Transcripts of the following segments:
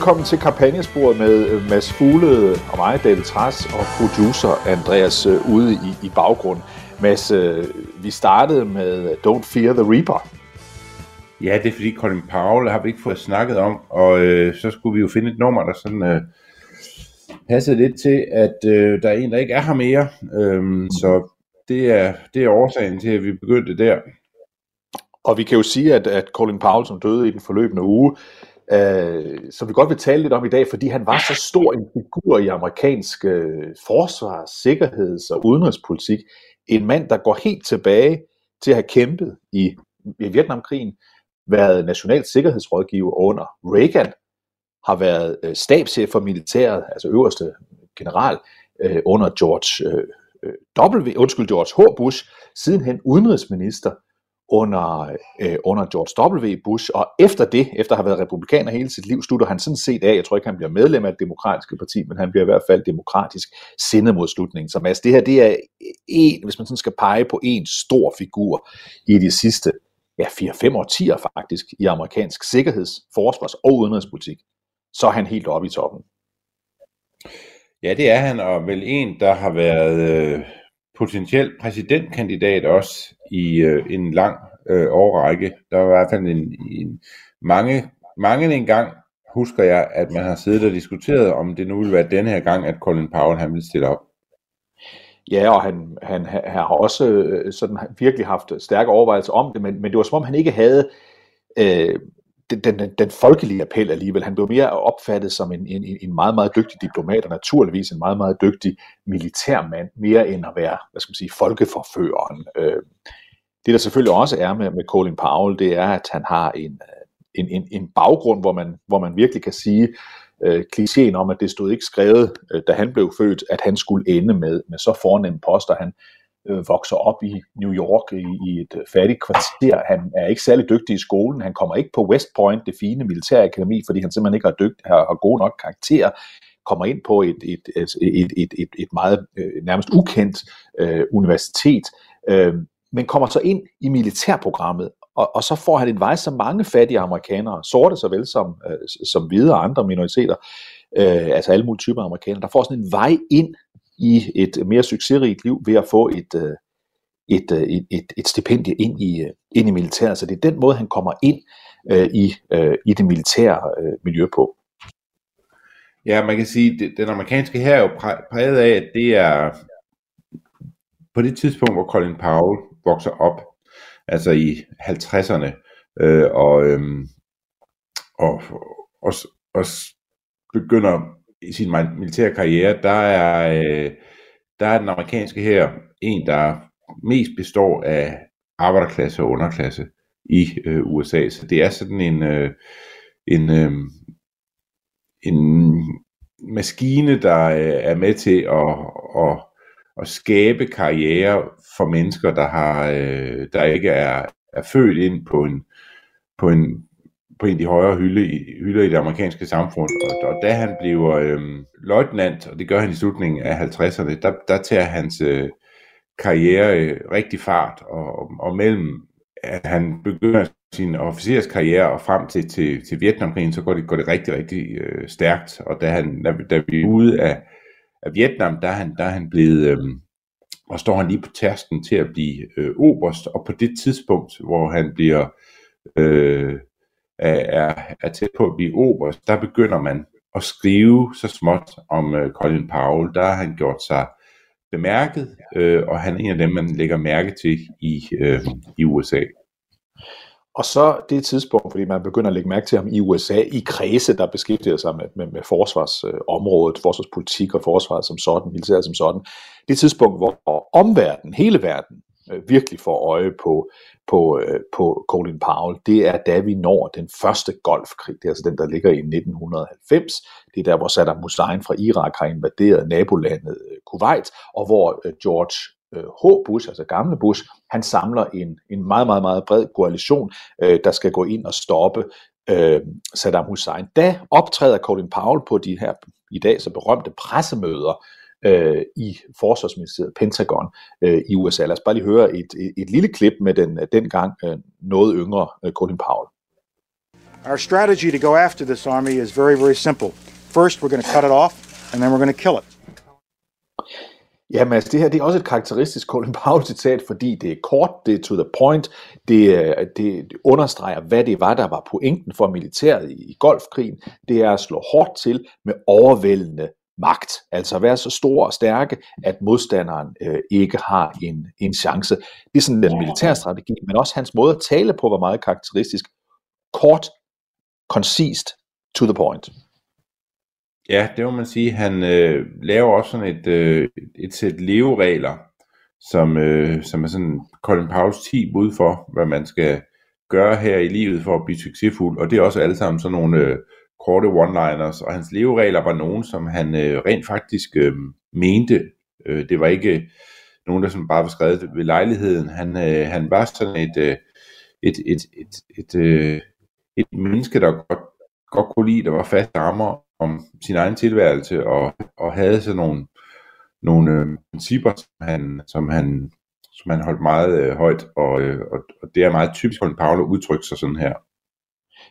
Velkommen til kampagnesporet med øh, Mads Fugle og mig, David Træs, og producer Andreas øh, ude i, i baggrunden. Mads, øh, vi startede med Don't Fear the Reaper. Ja, det er fordi Colin Powell har vi ikke fået snakket om, og øh, så skulle vi jo finde et nummer, der sådan øh, passede lidt til, at øh, der er en, der ikke er her mere. Øhm, så det er, det er årsagen til, at vi begyndte der. Og vi kan jo sige, at, at Colin Powell, som døde i den forløbende uge, øh, som vi godt vil tale lidt om i dag, fordi han var så stor en figur i amerikansk øh, forsvars, sikkerheds- og udenrigspolitik. En mand, der går helt tilbage til at have kæmpet i, i Vietnamkrigen, været national sikkerhedsrådgiver under Reagan, har været øh, stabschef for militæret, altså øverste general, øh, under George øh, øh W, undskyld, George H. Bush, sidenhen udenrigsminister under, øh, under George W. Bush, og efter det, efter at have været republikaner hele sit liv, slutter han sådan set af, jeg tror ikke, han bliver medlem af det demokratiske parti, men han bliver i hvert fald demokratisk sindet mod slutningen. Så altså, det her, det er en, hvis man sådan skal pege på en stor figur i de sidste ja, 4-5 årtier faktisk, i amerikansk sikkerheds-, forsvars- og udenrigspolitik, så er han helt oppe i toppen. Ja, det er han, og vel en, der har været øh, potentiel præsidentkandidat også i øh, en lang øh, årrække. Der var i hvert fald en, en mange, mange en gang, husker jeg, at man har siddet og diskuteret, om det nu ville være den her gang, at Colin Powell han ville stille op. Ja, og han, han, han har også øh, sådan virkelig haft stærke overvejelser om det, men, men det var som om han ikke havde øh, den, den, den folkelige appel alligevel. Han blev mere opfattet som en, en, en meget, meget dygtig diplomat, og naturligvis en meget, meget dygtig militærmand, mere end at være, hvad skal man sige, folkeforføreren. Øh, det der selvfølgelig også er med, med Colin Powell, det er, at han har en, en, en, en baggrund, hvor man, hvor man virkelig kan sige, øh, klichéen om, at det stod ikke skrevet, øh, da han blev født, at han skulle ende med, med så fornemme poster. Han øh, vokser op i New York i, i et øh, fattigt kvarter. Han er ikke særlig dygtig i skolen. Han kommer ikke på West Point, det fine militærakademi, fordi han simpelthen ikke har, dygt, har, har gode nok karakterer kommer ind på et, et, et, et, et, et, et meget øh, nærmest ukendt øh, universitet, øh, men kommer så ind i militærprogrammet, og, og så får han en vej, som mange fattige amerikanere, sorte såvel som, øh, som hvide og andre minoriteter, øh, altså alle mulige typer amerikanere, der får sådan en vej ind i et mere succesrigt liv ved at få et, øh, et, øh, et, et, et stipendie ind i, øh, ind i militæret. Så det er den måde, han kommer ind øh, i, øh, i det militære øh, miljø på. Ja, man kan sige, at den amerikanske her er jo præget af, at det er på det tidspunkt, hvor Colin Powell vokser op, altså i 50'erne, øh, og, øh, og, og, og begynder i sin militære karriere, der er, øh, der er den amerikanske her en, der mest består af arbejderklasse og underklasse i øh, USA. Så det er sådan en, øh, en, øh, en maskine, der øh, er med til at, at, at skabe karriere for mennesker, der har øh, der ikke er, er født ind på en, på en, på en af de højere hylde, i, hylder i det amerikanske samfund. Og, og da han bliver øh, løjtnant, og det gør han i slutningen af 50'erne, der, der tager hans øh, karriere øh, rigtig fart, og, og mellem at han begynder sin officerskarriere og frem til, til, til Vietnamkrigen, så går det, går det rigtig, rigtig øh, stærkt. Og da, han, da, da vi er ude af, af Vietnam, der er han, der er han blevet, øh, og står han lige på tærsken til at blive øh, oberst, og på det tidspunkt, hvor han bliver øh, er, er tæt på at blive oberst, der begynder man at skrive så småt om øh, Colin Powell. Der har han gjort sig bemærket, øh, og han er en af dem, man lægger mærke til i, øh, i USA. Og så det tidspunkt, fordi man begynder at lægge mærke til ham i USA, i kredse, der beskæftiger sig med, med, med forsvarsområdet, øh, forsvarspolitik og forsvaret som sådan, militæret som sådan. Det tidspunkt, hvor omverdenen, hele verden, øh, virkelig får øje på, på, øh, på Colin Powell, det er da vi når den første golfkrig. Det er altså den, der ligger i 1990. Det er der, hvor Saddam Hussein fra Irak har invaderet nabolandet øh, Kuwait, og hvor øh, George øh, H. Bush, altså gamle Bush, han samler en, en meget, meget, meget bred koalition, øh, der skal gå ind og stoppe øh, Saddam Hussein. Da optræder Colin Powell på de her i dag så berømte pressemøder øh, i Forsvarsministeriet, Pentagon øh, i USA. Lad os bare lige høre et, et, et lille klip med den dengang øh, noget yngre øh, Colin Powell. Our strategy to go after this army is very, very simple. First, we're going to cut it off, and then we're going to kill it. Jamen altså, det her det er også et karakteristisk Colin Powell-citat, fordi det er kort, det er to the point, det, det understreger, hvad det var, der var pointen for militæret i, i golfkrigen. Det er at slå hårdt til med overvældende magt. Altså være så stor og stærke, at modstanderen øh, ikke har en, en chance. Det er sådan den militære strategi, men også hans måde at tale på var meget karakteristisk. Kort, koncist, to the point. Ja, det må man sige. Han øh, laver også sådan et, øh, et sæt leveregler, som, øh, som er sådan Colin Powells 10 bud for, hvad man skal gøre her i livet for at blive succesfuld. Og det er også alle sammen sådan nogle øh, korte one-liners. Og hans leveregler var nogen, som han øh, rent faktisk øh, mente. Øh, det var ikke nogen, der som bare var skrevet ved lejligheden. Han, øh, han var sådan et, øh, et, et, et, et, øh, et menneske, der godt, godt kunne lide, der var fast rammer om sin egen tilværelse, og, og havde sådan nogle, nogle øh, principper, som han, som han, som han holdt meget øh, højt, og, øh, og, og det er meget typisk for en Paolo udtrykker sig sådan her.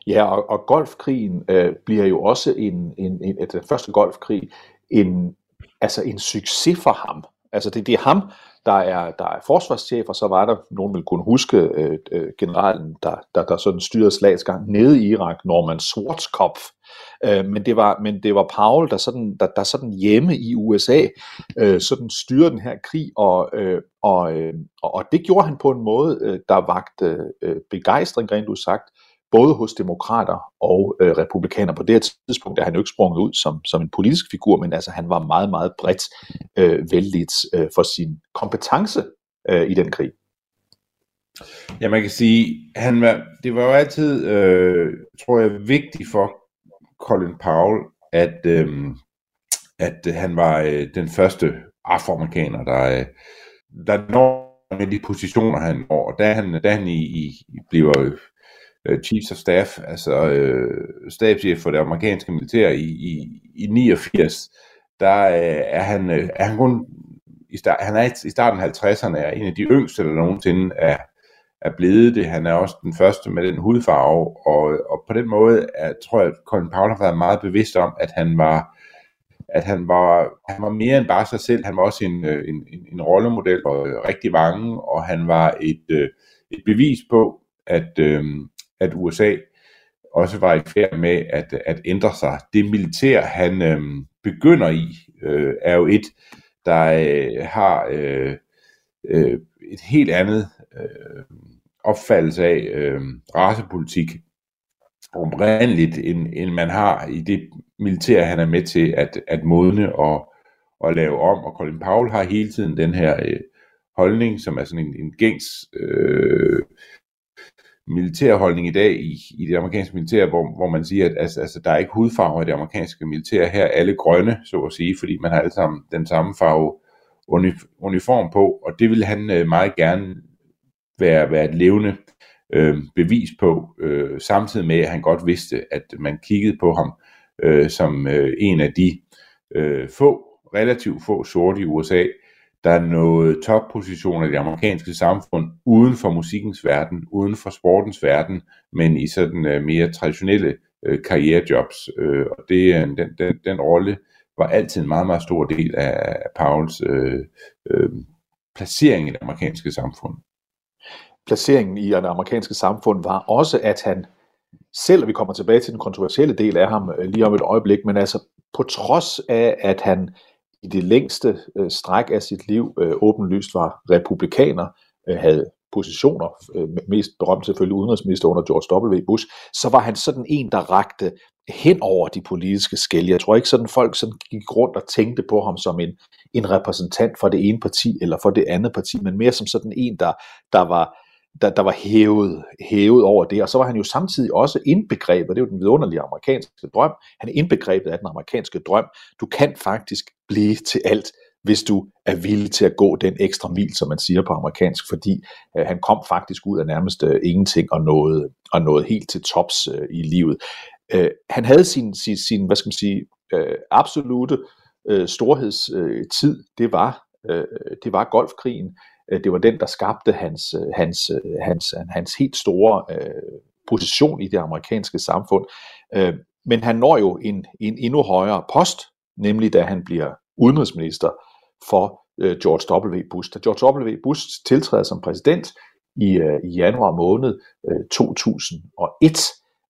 Ja, og, og golfkrigen øh, bliver jo også en, en, en, den første golfkrig en, altså en succes for ham. Altså det, det er ham, der er, der er forsvarschef, og så var der, nogen vil kunne huske, øh, øh, generalen, der, der, der sådan styrede slagsgang nede i Irak, Norman Schwarzkopf. Øh, men, det var, men det var Paul, der sådan, der, der sådan hjemme i USA, øh, sådan styrede den her krig, og, øh, og, øh, og det gjorde han på en måde, øh, der vagte øh, begejstring, rent sagt, både hos demokrater og øh, republikaner. På det her tidspunkt er han jo ikke sprunget ud som, som en politisk figur, men altså han var meget, meget bredt øh, vældigt øh, for sin kompetence øh, i den krig. Ja, man kan sige, han var, det var jo altid, øh, tror jeg, vigtigt for Colin Powell, at, øh, at han var øh, den første afroamerikaner, der, øh, der når med de positioner, han når. Da han, da han i, i, bliver øh, Chiefs of Staff, altså øh, stabschef for det amerikanske militær i, i, i 89, der øh, er, han, øh, er han kun i start, han er i starten af 50'erne er en af de yngste, der nogensinde er, er blevet det. Han er også den første med den hudfarve, og, og på den måde er, tror jeg, at Colin Powell har været meget bevidst om, at han var at han var, han var mere end bare sig selv. Han var også en, øh, en, en, en rollemodel for rigtig mange, og han var et, øh, et bevis på, at, øh, at USA også var i færd med at, at ændre sig. Det militær, han øh, begynder i, øh, er jo et, der øh, har øh, øh, et helt andet øh, opfattelse af øh, racepolitik oprindeligt, end, end man har i det militær, han er med til at, at modne og, og lave om. Og Colin Powell har hele tiden den her øh, holdning, som er sådan en, en gængs øh, militærholdning i dag i, i det amerikanske militær, hvor, hvor man siger, at altså, altså, der er ikke hudfarve i det amerikanske militær. Her er alle grønne, så at sige, fordi man har alle sammen den samme farve uniform på, og det vil han øh, meget gerne være, være et levende øh, bevis på, øh, samtidig med at han godt vidste, at man kiggede på ham øh, som øh, en af de øh, få, relativt få sorte i USA, der nåede toppositioner i det amerikanske samfund uden for musikkens verden, uden for sportens verden, men i sådan øh, mere traditionelle øh, karrierejobs. Øh, og det, den, den, den rolle var altid en meget, meget stor del af, af Pauls øh, øh, placering i det amerikanske samfund. Placeringen i det amerikanske samfund var også, at han selv, vi kommer tilbage til den kontroversielle del af ham øh, lige om et øjeblik, men altså på trods af, at han i det længste øh, stræk af sit liv øh, åbenlyst var republikaner, øh, havde positioner, øh, mest berømt selvfølgelig udenrigsminister under George W. Bush, så var han sådan en, der rakte hen over de politiske skæld. Jeg tror ikke sådan folk sådan gik rundt og tænkte på ham som en, en repræsentant for det ene parti eller for det andet parti, men mere som sådan en, der, der var der, der var hævet, hævet over det. Og så var han jo samtidig også indbegrebet, det er jo den vidunderlige amerikanske drøm, han er indbegrebet af den amerikanske drøm. Du kan faktisk blive til alt, hvis du er villig til at gå den ekstra mil, som man siger på amerikansk, fordi øh, han kom faktisk ud af nærmest øh, ingenting og nåede, og nåede helt til tops øh, i livet. Øh, han havde sin, sin, sin, hvad skal man sige, øh, absolute øh, storhedstid, øh, det var, øh, det var golfkrigen. Øh, det var den, der skabte hans, øh, hans, øh, hans, hans helt store øh, position i det amerikanske samfund. Øh, men han når jo en, en endnu højere post, nemlig da han bliver udenrigsminister for øh, George W. Bush. Da George W. Bush tiltræder som præsident i, øh, i januar måned øh, 2001,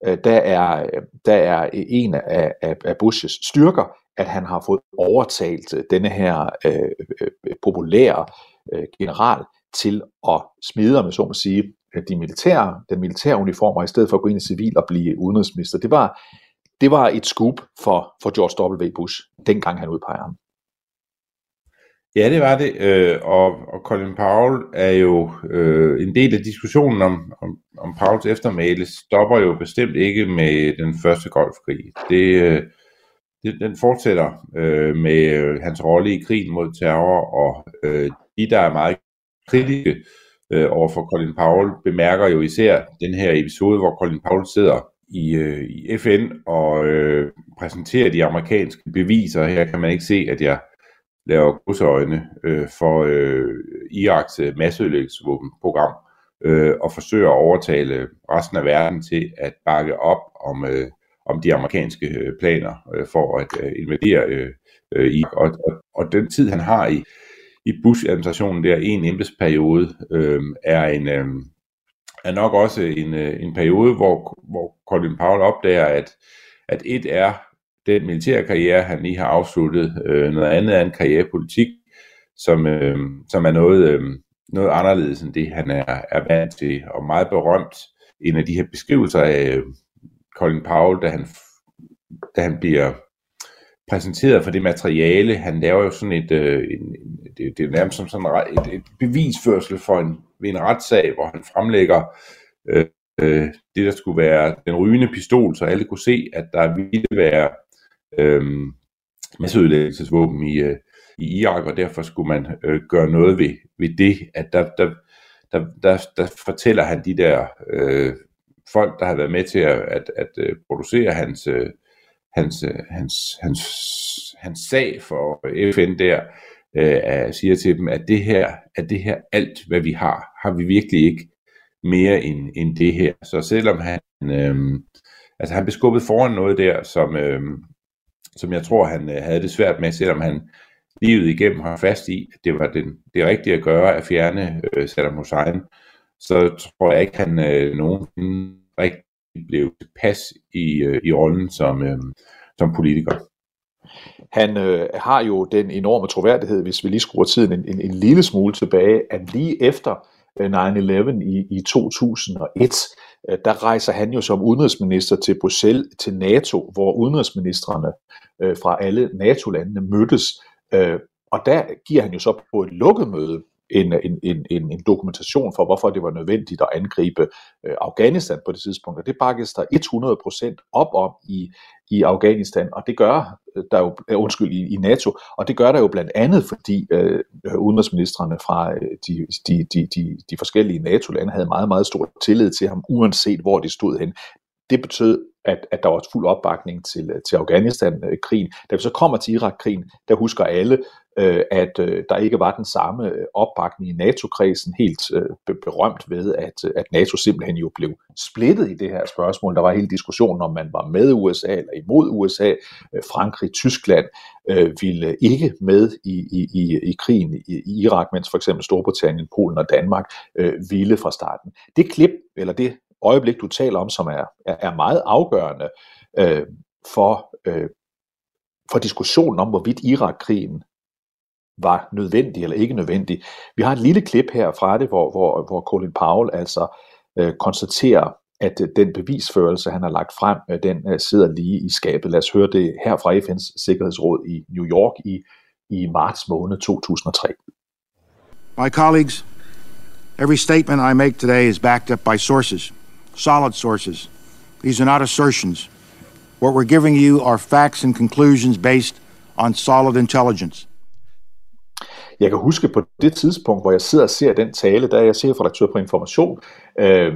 øh, der, er, der er en af, af, af Bushes styrker, at han har fået overtalt denne her øh, øh, populære øh, general til at smide, med så må sige, øh, de militære, den militære uniformer, i stedet for at gå ind i civil og blive udenrigsminister. Det var, det var et scoop for, for George W. Bush, dengang han udpeger ham. Ja, det var det, øh, og, og Colin Powell er jo øh, en del af diskussionen om, om, om Powells eftermæle, stopper jo bestemt ikke med den første golfkrig. Det, øh, det, den fortsætter øh, med øh, hans rolle i krigen mod terror, og øh, de, der er meget kritiske øh, over for Colin Powell, bemærker jo især den her episode, hvor Colin Powell sidder i, øh, i FN og øh, præsenterer de amerikanske beviser. Her kan man ikke se, at jeg laver godsøjne øh, for øh, Iraks øh, masseødelæggelsesvåbenprogram øh, og forsøger at overtale resten af verden til at bakke op om, øh, om de amerikanske øh, planer øh, for at øh, invadere øh, øh, Irak. Og, og, og den tid, han har i, i Bush-administrationen der, en embedsperiode, øh, er en... Øh, er nok også en, øh, en periode, hvor, hvor Colin Powell opdager, at, at et er den militære karriere, han lige har afsluttet, øh, noget andet er en karrierepolitik, som, øh, som er noget, øh, noget anderledes end det, han er, er vant til, og meget berømt. En af de her beskrivelser af øhm, Colin Powell, da han, da han bliver præsenteret for det materiale, han laver jo sådan et, øh, en, det, det er nærmest som sådan et, et bevisførsel for en, ved en retssag, hvor han fremlægger øh, øh, det, der skulle være den rygende pistol, så alle kunne se, at der ville være øh, masseødelæggelsesvåben i, øh, i Irak, og derfor skulle man øh, gøre noget ved, ved det, at der, der, der, der, der fortæller han de der øh, folk, der har været med til at, at, at øh, producere hans, øh, hans, hans, hans, hans sag for FN der, øh, siger til dem, at det her, at det her alt, hvad vi har, har vi virkelig ikke mere end, end det her. Så selvom han, øh, altså han blev skubbet foran noget der, som, øh, som jeg tror, han øh, havde det svært med, selvom han livet igennem har fast i, at det var den, det rigtige at gøre at fjerne øh, Saddam Hussein, så tror jeg ikke, han øh, nogen rigtig blev pas i, øh, i rollen som, øh, som politiker. Han øh, har jo den enorme troværdighed, hvis vi lige skruer tiden en, en, en lille smule tilbage, at lige efter øh, 9-11 i, i 2001, øh, der rejser han jo som udenrigsminister til Bruxelles, til NATO, hvor udenrigsministerne øh, fra alle NATO-landene mødtes. Øh, og der giver han jo så på et lukket møde en, en, en, en, en dokumentation for, hvorfor det var nødvendigt at angribe øh, Afghanistan på det tidspunkt. Og det bakkes der 100% op om i, i Afghanistan, og det gør der jo, undskyld, i, i NATO, og det gør der jo blandt andet, fordi øh, udenrigsministerne fra de, de, de, de, de forskellige NATO-lande havde meget, meget stor tillid til ham, uanset hvor de stod hen. Det betød, at, at der var fuld opbakning til, øh, til Afghanistan-krigen. Da vi så kommer til Irak-krigen, der husker alle, øh, at øh, der ikke var den samme øh, opbakning i NATO-kredsen, helt øh, berømt ved, at, øh, at NATO simpelthen jo blev splittet i det her spørgsmål. Der var hele diskussionen om, man var med USA eller imod USA. Frankrig, Tyskland øh, ville ikke med i, i, i, i krigen i, i Irak, mens for eksempel Storbritannien, Polen og Danmark øh, ville fra starten. Det klip, eller det øjeblik, du taler om, som er, er, meget afgørende øh, for, øh, for diskussionen om, hvorvidt Irak-krigen var nødvendig eller ikke nødvendig. Vi har et lille klip her fra det, hvor, hvor, hvor Colin Powell altså øh, konstaterer, at øh, den bevisførelse, han har lagt frem, øh, den øh, sidder lige i skabet. Lad os høre det her fra FN's Sikkerhedsråd i New York i, i marts måned 2003. My colleagues, every statement I make today is backed up by sources, solid sources. These are not assertions. What we're giving you are facts and conclusions based on solid intelligence. Jeg kan huske på det tidspunkt, hvor jeg sidder og ser den tale, der er jeg chefredaktør på Information. Øh,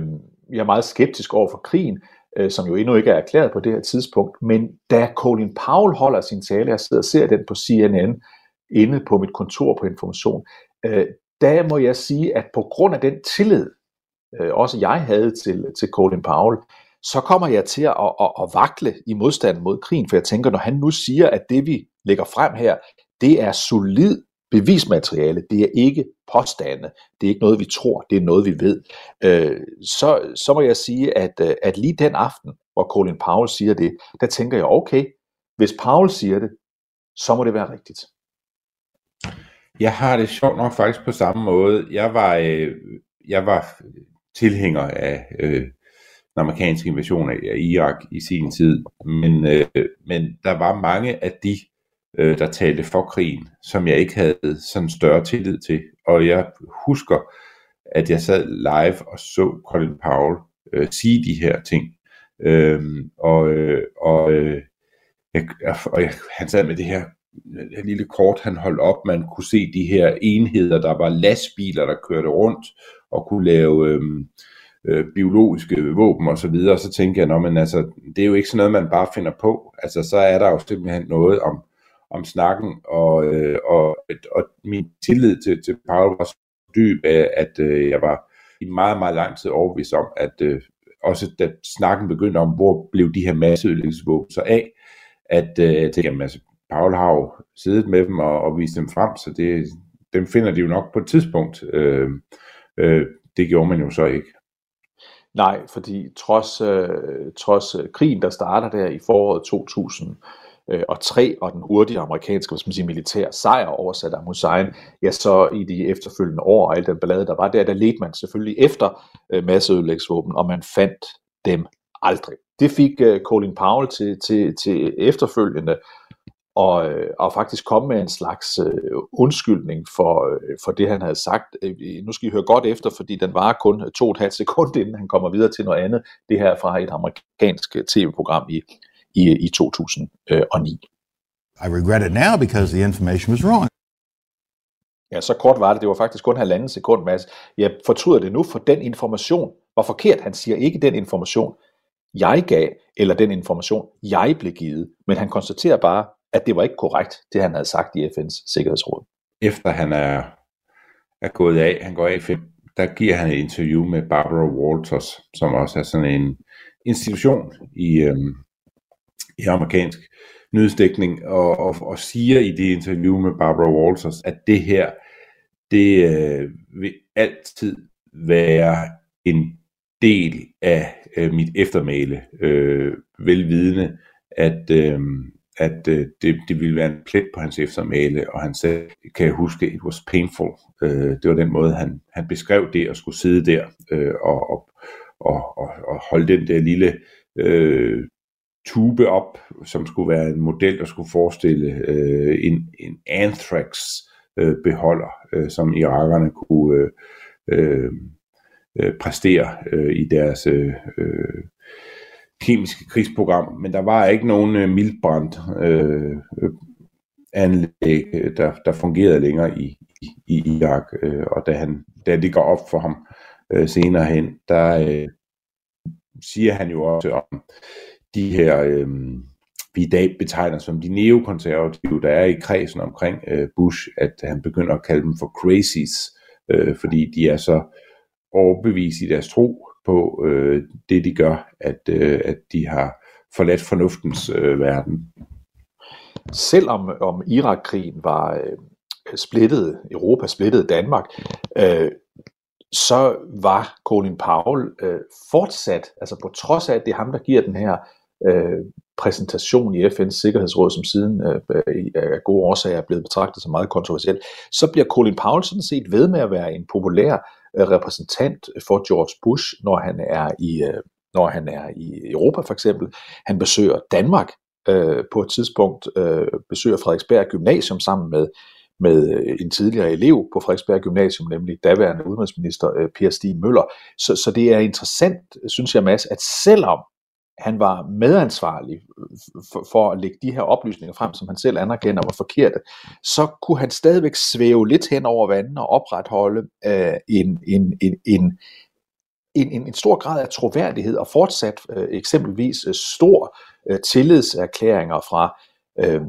jeg er meget skeptisk over for krigen, øh, som jo endnu ikke er erklæret på det her tidspunkt. Men da Colin Powell holder sin tale, jeg sidder og ser den på CNN, inde på mit kontor på Information, øh, der må jeg sige, at på grund af den tillid, øh, også jeg havde til, til Colin Powell, så kommer jeg til at, at, at vakle i modstanden mod krigen, for jeg tænker, når han nu siger, at det vi lægger frem her, det er solid bevismateriale, det er ikke påstande, det er ikke noget, vi tror, det er noget, vi ved, øh, så, så må jeg sige, at, øh, at lige den aften, hvor Colin Powell siger det, der tænker jeg, okay, hvis Powell siger det, så må det være rigtigt. Jeg har det sjovt nok faktisk på samme måde. Jeg var, øh, jeg var tilhænger af øh, den amerikanske invasion af Irak i sin tid, men, øh, men der var mange af de øh, der talte for krigen, som jeg ikke havde sådan større tillid til. Og jeg husker, at jeg sad live og så Colin Powell øh, sige de her ting. Øh, og øh, og, øh, jeg, og jeg, han sad med det her et lille kort, han holdt op, man kunne se de her enheder, der var lastbiler, der kørte rundt og kunne lave øh, øh, biologiske våben og så videre, og så tænkte jeg, men altså, det er jo ikke sådan noget, man bare finder på, altså så er der jo simpelthen noget om, om snakken, og, øh, og, og min tillid til, til Paul var så dyb, øh, at øh, jeg var i meget, meget lang tid overbevist om, at øh, også da snakken begyndte om, hvor blev de her masseødelæggelsesvåben så af, at øh, jeg tænkte, altså, Paul har jo siddet med dem og, og vist dem frem, så det, dem finder de jo nok på et tidspunkt. Øh, øh, det gjorde man jo så ikke. Nej, fordi trods, øh, trods øh, krigen, der starter der i foråret 2000, øh, og tre og den hurtige amerikanske hvad skal man sige, militær sejr over Saddam Hussein, ja, så i de efterfølgende år og al den ballade, der var der, der ledte man selvfølgelig efter øh, masseødelægsvåben, og man fandt dem aldrig. Det fik øh, Colin Powell til, til, til efterfølgende og, øh, og faktisk komme med en slags øh, undskyldning for, øh, for det, han havde sagt. Øh, nu skal I høre godt efter, fordi den var kun to og et halvt sekund, inden han kommer videre til noget andet. Det her fra et amerikansk tv-program i, i, i 2009. I regret it now because the information was wrong. Ja, så kort var det. Det var faktisk kun halvanden sekund, Mads. Jeg fortryder det nu, for den information var forkert. Han siger ikke den information, jeg gav, eller den information, jeg blev givet. Men han konstaterer bare, at det var ikke korrekt, det han havde sagt i FN's Sikkerhedsråd. Efter han er, er gået af, han går af der giver han et interview med Barbara Walters, som også er sådan en institution i, øhm, i amerikansk nyhedsdækning, og, og, og siger i det interview med Barbara Walters, at det her, det øh, vil altid være en del af øh, mit eftermæle, øh, velvidende, at, øh, at øh, det, det ville være en plet på hans eftermæle, og han sagde, kan jeg huske, it was painful. Øh, det var den måde, han, han beskrev det, at skulle sidde der øh, og, og, og, og, holde den der lille øh, tube op, som skulle være en model, der skulle forestille øh, en, en anthrax øh, beholder, øh, som irakerne kunne øh, øh, øh præstere øh, i deres øh, øh, kemiske krigsprogram, men der var ikke nogen øh, mildbrændt øh, anlæg, øh, der, der fungerede længere i, i, i Irak, øh, og da, han, da det går op for ham øh, senere hen, der øh, siger han jo også om de her, øh, vi i dag betegner som de neokonservative, der er i kredsen omkring øh, Bush, at han begynder at kalde dem for crazies, øh, fordi de er så overbevist i deres tro på øh, det, de gør, at, øh, at de har forladt fornuftens øh, verden. Selvom om Irak-krigen var øh, splittet, Europa splittet Danmark, øh, så var Colin Powell øh, fortsat, altså på trods af, at det er ham, der giver den her øh, præsentation i FN's Sikkerhedsråd, som siden øh, af gode årsager er blevet betragtet som meget kontroversiel, så bliver Colin Powell sådan set ved med at være en populær øh, Øh, repræsentant for George Bush, når han er i øh, når han er i Europa for eksempel. Han besøger Danmark øh, på et tidspunkt, øh, besøger Frederiksberg Gymnasium sammen med med øh, en tidligere elev på Frederiksberg Gymnasium, nemlig daværende udenrigsminister Per Stig Møller. Så, så det er interessant, synes jeg, Mads, at selvom han var medansvarlig for, for at lægge de her oplysninger frem, som han selv anerkender var forkerte, så kunne han stadigvæk svæve lidt hen over vandet og opretholde øh, en, en, en, en, en, en, en stor grad af troværdighed og fortsat øh, eksempelvis øh, stor øh, tillidserklæringer fra øh,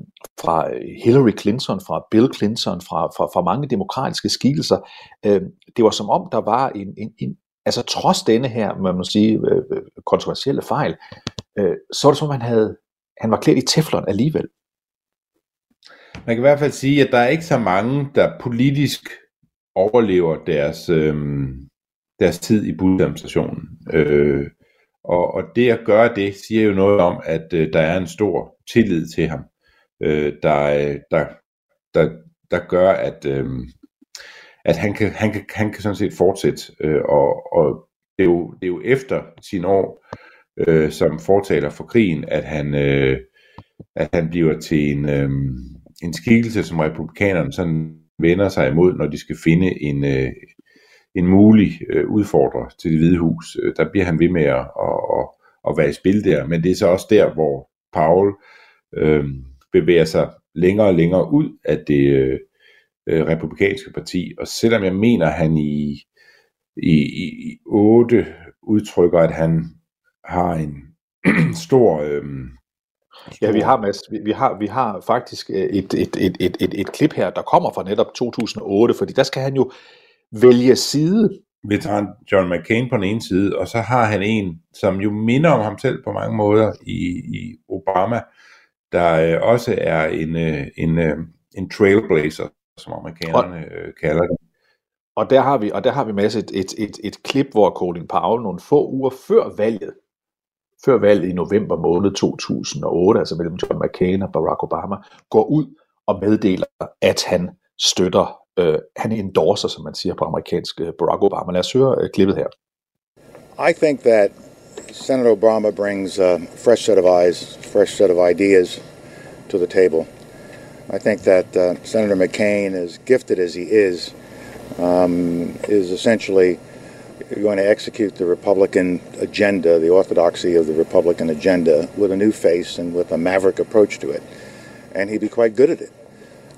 fra Hillary Clinton, fra Bill Clinton, fra, fra, fra mange demokratiske skikkelser. Øh, det var som om, der var en, en, en altså trods denne her, man må sige, øh, øh, kontroversielle fejl, øh, så var det som, han, havde, han var klædt i teflon alligevel. Man kan i hvert fald sige, at der er ikke så mange, der politisk overlever deres, øh, deres tid i budadministrationen. Øh, og, og det at gøre det, siger jo noget om, at øh, der er en stor tillid til ham øh, der, øh, der, der, der gør, at, øh, at han, kan, han, kan, han kan sådan set fortsætte. Øh, og og det, er jo, det er jo efter sin år øh, som fortaler for krigen, at han, øh, at han bliver til en, øh, en skikkelse, som republikanerne sådan vender sig imod, når de skal finde en, øh, en mulig øh, udfordrer til det hvide hus. Øh, der bliver han ved med at, at, at, at være i spil der, men det er så også der, hvor Paul øh, bevæger sig længere og længere ud af det øh, øh, republikanske parti. Og selvom jeg mener, at han i, i, i 8 udtrykker, at han har en stor... Øh, Ja, vi har, Mads, vi, vi, har, vi har faktisk øh, et, et, et, et, et, et klip her, der kommer fra netop 2008, fordi der skal han jo vælge side. Veteran John McCain på den ene side, og så har han en, som jo minder om ham selv på mange måder i, i Obama, der øh, også er en, øh, en, øh, en trailblazer, som amerikanerne øh, kalder det. Og der har vi, og der har vi masser et, et, et, et klip, hvor Colin Powell nogle få uger før valget, før valget i november måned 2008, altså mellem John McCain og Barack Obama, går ud og meddeler, at han støtter, øh, han endorser, som man siger på amerikansk, øh, Barack Obama. Lad os høre øh, klippet her. I think that Senator Obama brings a fresh set of eyes, fresh set of ideas to the table. I think that uh, Senator McCain, as gifted as he is, um, is essentially going to execute the Republican agenda, the orthodoxy of the Republican agenda, with a new face and with a maverick approach to it. And he'd be quite good at it.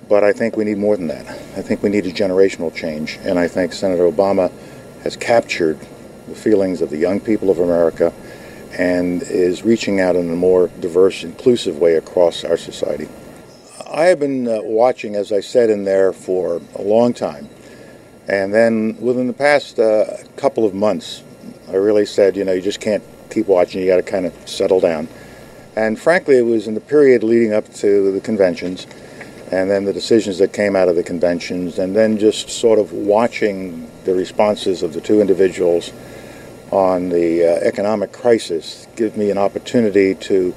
But I think we need more than that. I think we need a generational change. And I think Senator Obama has captured the feelings of the young people of America and is reaching out in a more diverse, inclusive way across our society. I have been uh, watching, as I said in there, for a long time. And then within the past uh, couple of months, I really said, you know, you just can't keep watching. You got to kind of settle down. And frankly, it was in the period leading up to the conventions and then the decisions that came out of the conventions, and then just sort of watching the responses of the two individuals on the uh, economic crisis give me an opportunity to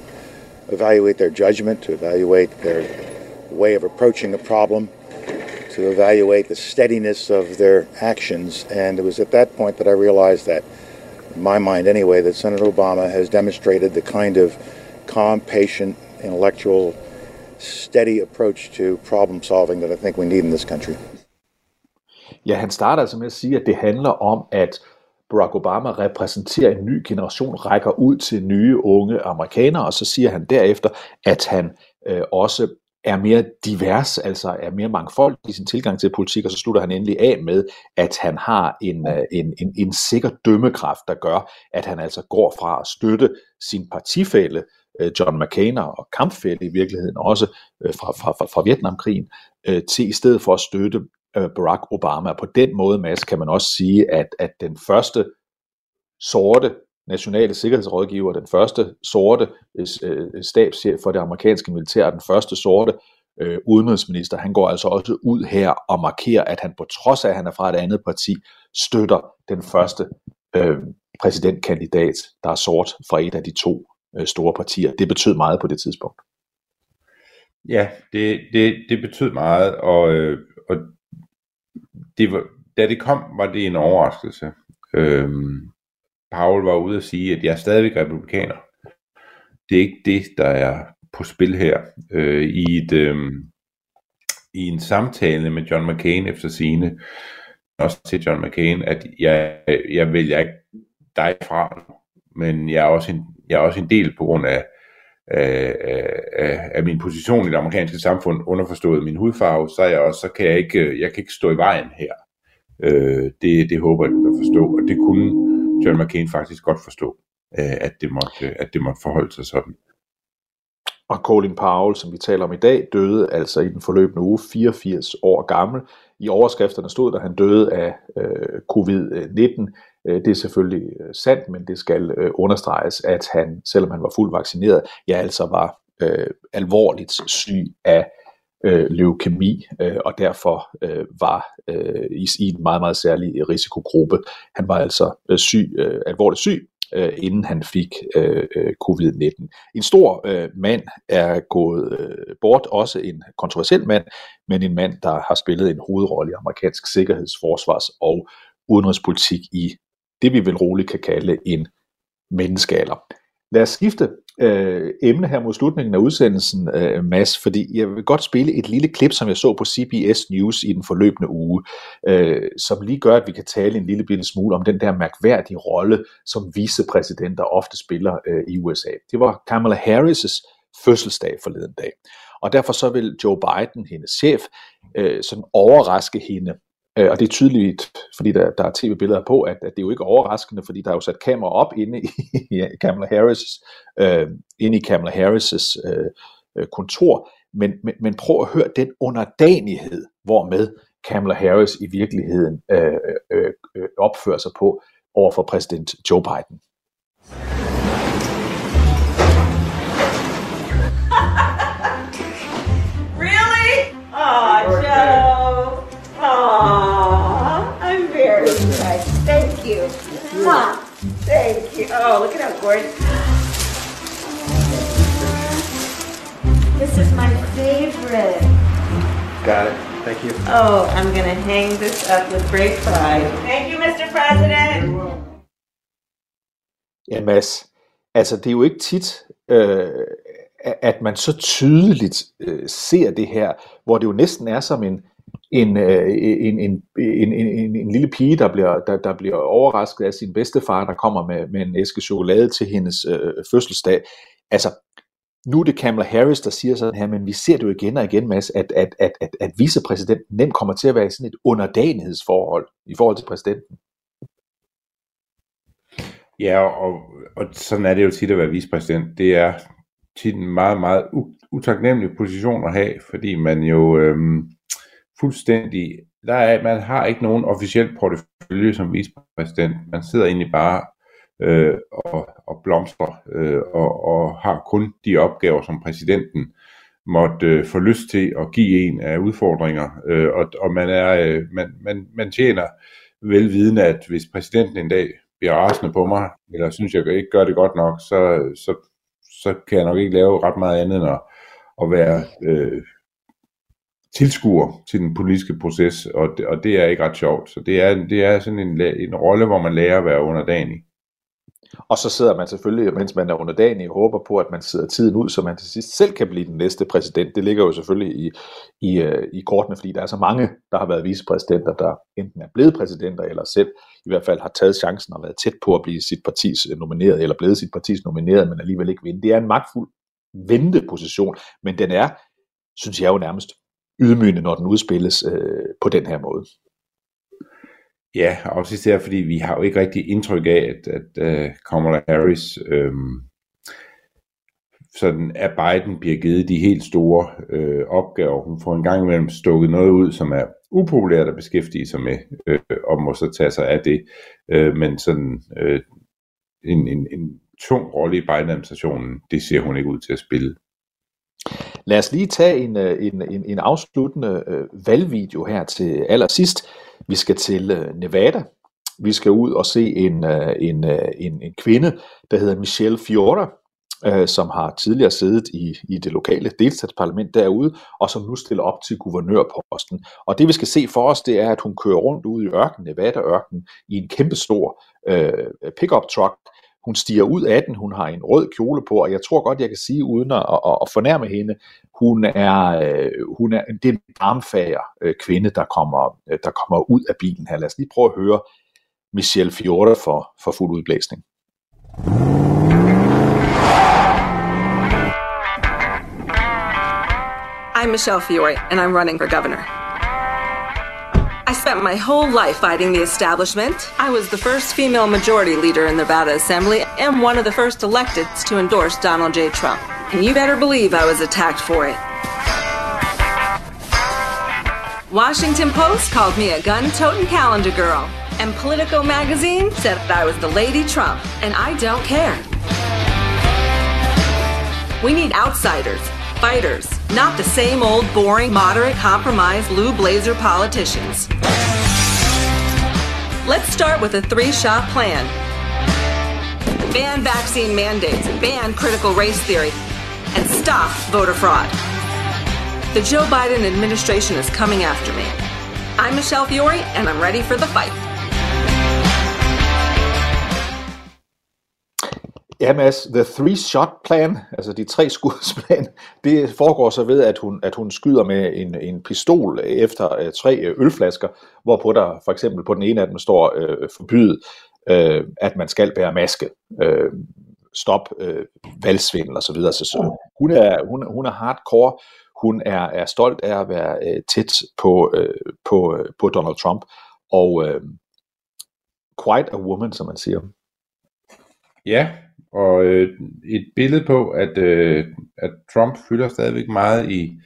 evaluate their judgment, to evaluate their way of approaching a problem, to evaluate the steadiness of their actions. And it was at that point that I realized that, in my mind anyway, that Senator Obama has demonstrated the kind of calm, patient, intellectual, steady approach to problem solving that I think we need in this country. Ja, han starter altså med at sige, at det handler om, at Barack Obama repræsenterer en ny generation, rækker ud til nye unge amerikanere, og så siger han derefter, at han øh, også er mere divers, altså er mere mangfold i sin tilgang til politik, og så slutter han endelig af med, at han har en, øh, en, en, en sikker dømmekraft, der gør, at han altså går fra at støtte sin partifælle, øh, John McCain og kampfælle i virkeligheden også øh, fra, fra, fra, fra Vietnamkrigen, til i stedet for at støtte Barack Obama. På den måde, Mads, kan man også sige, at, at den første sorte nationale sikkerhedsrådgiver, den første sorte øh, øh, stabschef for det amerikanske militær, den første sorte øh, udenrigsminister, han går altså også ud her og markerer, at han på trods af, at han er fra et andet parti, støtter den første øh, præsidentkandidat, der er sort fra et af de to øh, store partier. Det betød meget på det tidspunkt. Ja, det, det, det betød meget, og, øh, og det var, da det kom, var det en overraskelse. Øhm, Paul var ude at sige, at jeg er stadigvæk republikaner. Det er ikke det, der er på spil her. Øh, i, et, øh, I en samtale med John McCain efter sine, også til John McCain, at jeg, jeg vælger ikke dig fra, men jeg er også en, jeg er også en del på grund af, af, af, af min position i det amerikanske samfund, underforstået min hudfarve, så, er jeg, også, så kan jeg ikke, jeg kan ikke stå i vejen her. Øh, det, det håber jeg, du kan forstå, og det kunne John McCain faktisk godt forstå, øh, at, det måtte, øh, at det måtte forholde sig sådan. Og Colin Powell, som vi taler om i dag, døde altså i den forløbende uge 84 år gammel. I overskrifterne stod der, at han døde af øh, covid-19. Øh, det er selvfølgelig øh, sandt, men det skal øh, understreges, at han, selvom han var fuldt vaccineret, ja altså var øh, alvorligt syg af øh, leukemi, øh, og derfor øh, var øh, i, i en meget, meget særlig risikogruppe. Han var altså øh, syg, øh, alvorligt syg, øh, inden han fik øh, øh, covid-19. En stor øh, mand er gået øh, bort, også en kontroversiel mand, men en mand, der har spillet en hovedrolle i amerikansk sikkerheds-, forsvars- og udenrigspolitik i det, vi vel roligt kan kalde en menneskealder. Lad os skifte øh, emne her mod slutningen af udsendelsen, øh, Mads, fordi jeg vil godt spille et lille klip, som jeg så på CBS News i den forløbende uge, øh, som lige gør, at vi kan tale en lille bitte smule om den der mærkværdige rolle, som vicepræsidenter ofte spiller øh, i USA. Det var Kamala Harris' fødselsdag forleden dag. Og derfor så vil Joe Biden, hendes chef, øh, sådan overraske hende Øh, og det er tydeligt, fordi der, der er tv-billeder på, at, at det er jo ikke overraskende, fordi der er jo sat kamera op inde i, i Kamala Harris, øh, inde i Kamala Harris' øh, øh, kontor. Men, men, men prøv at høre den underdanighed, hvormed Kamala Harris i virkeligheden øh, øh, øh, øh opfører sig på over for præsident Joe Biden. Thank. Oh, look at how gorgeous. This is my favorite. Got it. Thank you. Oh, I'm going to hang this up with great pride. Thank you, Mr. President. Ja, Mads. Altså, det er jo ikke tit, øh, at man så tydeligt øh, ser det her, hvor det jo næsten er som en, Øh, en, en, en, en, en, en lille pige, der bliver, der, der bliver overrasket af sin bedstefar, der kommer med, med en æske chokolade til hendes øh, fødselsdag. Altså, nu er det Kamala Harris, der siger sådan her, men vi ser det jo igen og igen, Mads, at, at, at, at, at vicepræsidenten nemt kommer til at være i sådan et underdanighedsforhold i forhold til præsidenten. Ja, og, og sådan er det jo tit at være vicepræsident. Det er tit en meget, meget utaknemmelig position at have, fordi man jo øhm, fuldstændig der er, man har ikke nogen officiel portefølje som vicepræsident. Man sidder egentlig bare øh, og, og blomstrer øh, og, og har kun de opgaver, som præsidenten måtte øh, få lyst til at give en af udfordringer. Øh, og, og man, er, øh, man, man, man tjener velvidende, at hvis præsidenten en dag bliver rasende på mig, eller synes, jeg ikke gør det godt nok, så, så, så kan jeg nok ikke lave ret meget andet end at, at være øh, tilskuer til den politiske proces, og det, og det er ikke ret sjovt. Så det er, det er sådan en, en rolle, hvor man lærer at være underdanig. Og så sidder man selvfølgelig, mens man er underdanig, og håber på, at man sidder tiden ud, så man til sidst selv kan blive den næste præsident. Det ligger jo selvfølgelig i, i, øh, i kortene, fordi der er så mange, der har været vicepræsidenter, der enten er blevet præsidenter, eller selv i hvert fald har taget chancen og været tæt på at blive sit partis øh, nomineret, eller blevet sit partis nomineret, men alligevel ikke vinde. Det er en magtfuld venteposition, men den er, synes jeg jo nærmest, ydmygende, når den udspilles øh, på den her måde. Ja, også især fordi vi har jo ikke rigtig indtryk af, at, at uh, Kamala Harris øh, sådan af Biden bliver givet de helt store øh, opgaver. Hun får en gang imellem stukket noget ud, som er upopulært at beskæftige sig med, øh, og må så tage sig af det. Øh, men sådan øh, en, en, en tung rolle i Biden-administrationen, det ser hun ikke ud til at spille. Lad os lige tage en, øh, en, en, en afsluttende øh, valgvideo her til allersidst. Vi skal til øh, Nevada. Vi skal ud og se en, øh, en, øh, en, en kvinde, der hedder Michelle Fiora, øh, som har tidligere siddet i, i det lokale delstatsparlament derude, og som nu stiller op til guvernørposten. Og det vi skal se for os, det er, at hun kører rundt ude i ørkenen, Nevada-ørkenen, i en kæmpestor øh, pickup truck, hun stiger ud af den, hun har en rød kjole på, og jeg tror godt, jeg kan sige, uden at, at, at fornærme hende, hun er, øh, hun er, det er en armfager øh, kvinde, der kommer, øh, der kommer ud af bilen her. Lad os lige prøve at høre Michelle Fiorda for, for fuld udblæsning. I'm Michelle Fiore, and I'm running for governor. Spent my whole life fighting the establishment. I was the first female majority leader in the Nevada Assembly and one of the first elected to endorse Donald J. Trump. And you better believe I was attacked for it. Washington Post called me a gun-toting calendar girl. And Politico magazine said I was the Lady Trump. And I don't care. We need outsiders, fighters, not the same old boring, moderate, compromise, blue Blazer politicians. Let's start with a three shot plan ban vaccine mandates, ban critical race theory, and stop voter fraud. The Joe Biden administration is coming after me. I'm Michelle Fiore, and I'm ready for the fight. Ja, Mads, the three shot plan, altså de tre skudsplan, det foregår så ved, at hun, at hun skyder med en, en pistol efter uh, tre øh, ølflasker, hvorpå der for eksempel på den ene af dem står uh, forbydet, uh, at man skal bære maske, uh, stop uh, valgsvindel osv. Så, videre. så, så hun, er, hun, hun er hardcore, hun er, er stolt af at være uh, tæt på, uh, på, uh, på Donald Trump, og uh, quite a woman, som man siger. Ja, og øh, et billede på, at, øh, at Trump fylder stadigvæk meget i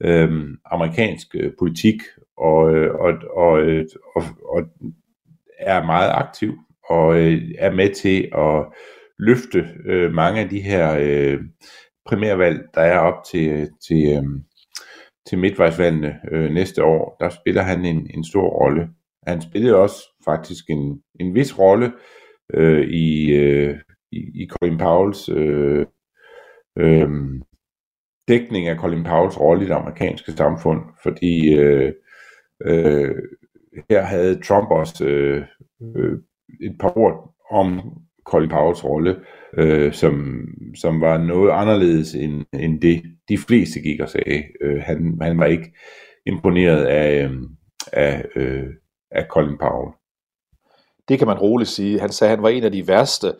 øh, amerikansk øh, politik, og, øh, og, og, øh, og, og er meget aktiv, og øh, er med til at løfte øh, mange af de her øh, primærvalg, der er op til, til, øh, til midtvejsvalgene øh, næste år. Der spiller han en, en stor rolle. Han spillede også faktisk en, en vis rolle øh, i, øh, i, i Colin Powells øh, øh, dækning af Colin Powells rolle i det amerikanske samfund, fordi øh, øh, her havde Trump også øh, øh, et par ord om Colin Powells rolle, øh, som, som var noget anderledes end, end det, de fleste gik og sagde. Øh, han, han var ikke imponeret af, øh, af, øh, af Colin Powell. Det kan man roligt sige. Han sagde, at han var en af de værste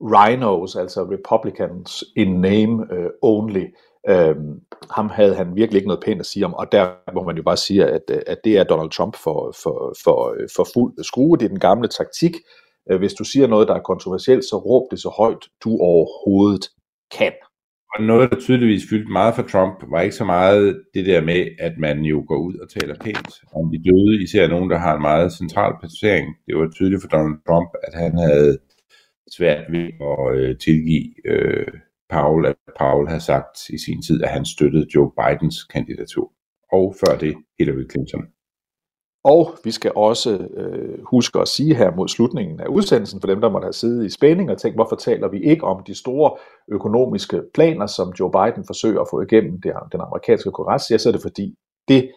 rhinos, altså Republicans in name uh, only. Øhm, ham havde han virkelig ikke noget pænt at sige om, og der må man jo bare sige, at, øh, at det er Donald Trump for, for, for, øh, for fuld skrue. Det er den gamle taktik. Hvis du siger noget, der er kontroversielt, så råb det så højt, du overhovedet kan. Og noget, der tydeligvis fyldte meget for Trump, var ikke så meget det der med, at man jo går ud og taler pænt om de døde, især nogen, der har en meget central placering. Det var tydeligt for Donald Trump, at han havde svært ved at øh, tilgive øh, Paul, at Paul har sagt i sin tid, at han støttede Joe Bidens kandidatur. Og før det Hillary Clinton. Og vi skal også øh, huske at sige her mod slutningen af udsendelsen, for dem, der måtte have siddet i spænding og tænkt, hvorfor taler vi ikke om de store økonomiske planer, som Joe Biden forsøger at få igennem det, den amerikanske kongres, ja, så er det fordi, det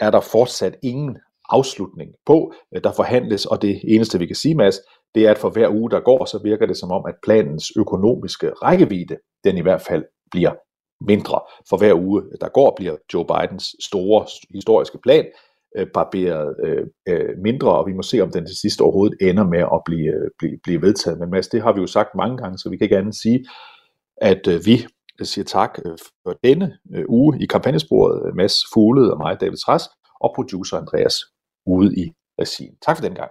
er der fortsat ingen afslutning på. Der forhandles, og det eneste, vi kan sige, Mads, det er, at for hver uge, der går, så virker det som om, at planens økonomiske rækkevidde, den i hvert fald bliver mindre. For hver uge, der går, bliver Joe Bidens store historiske plan øh, barberet øh, øh, mindre, og vi må se, om den til sidst overhovedet ender med at blive, øh, blive, blive vedtaget. Men Mads, det har vi jo sagt mange gange, så vi kan ikke andet sige, at øh, vi siger tak øh, for denne øh, uge i kampagnesporet. Mads Fuglede og mig, David Træs, og producer Andreas ude i regien. Tak for den gang.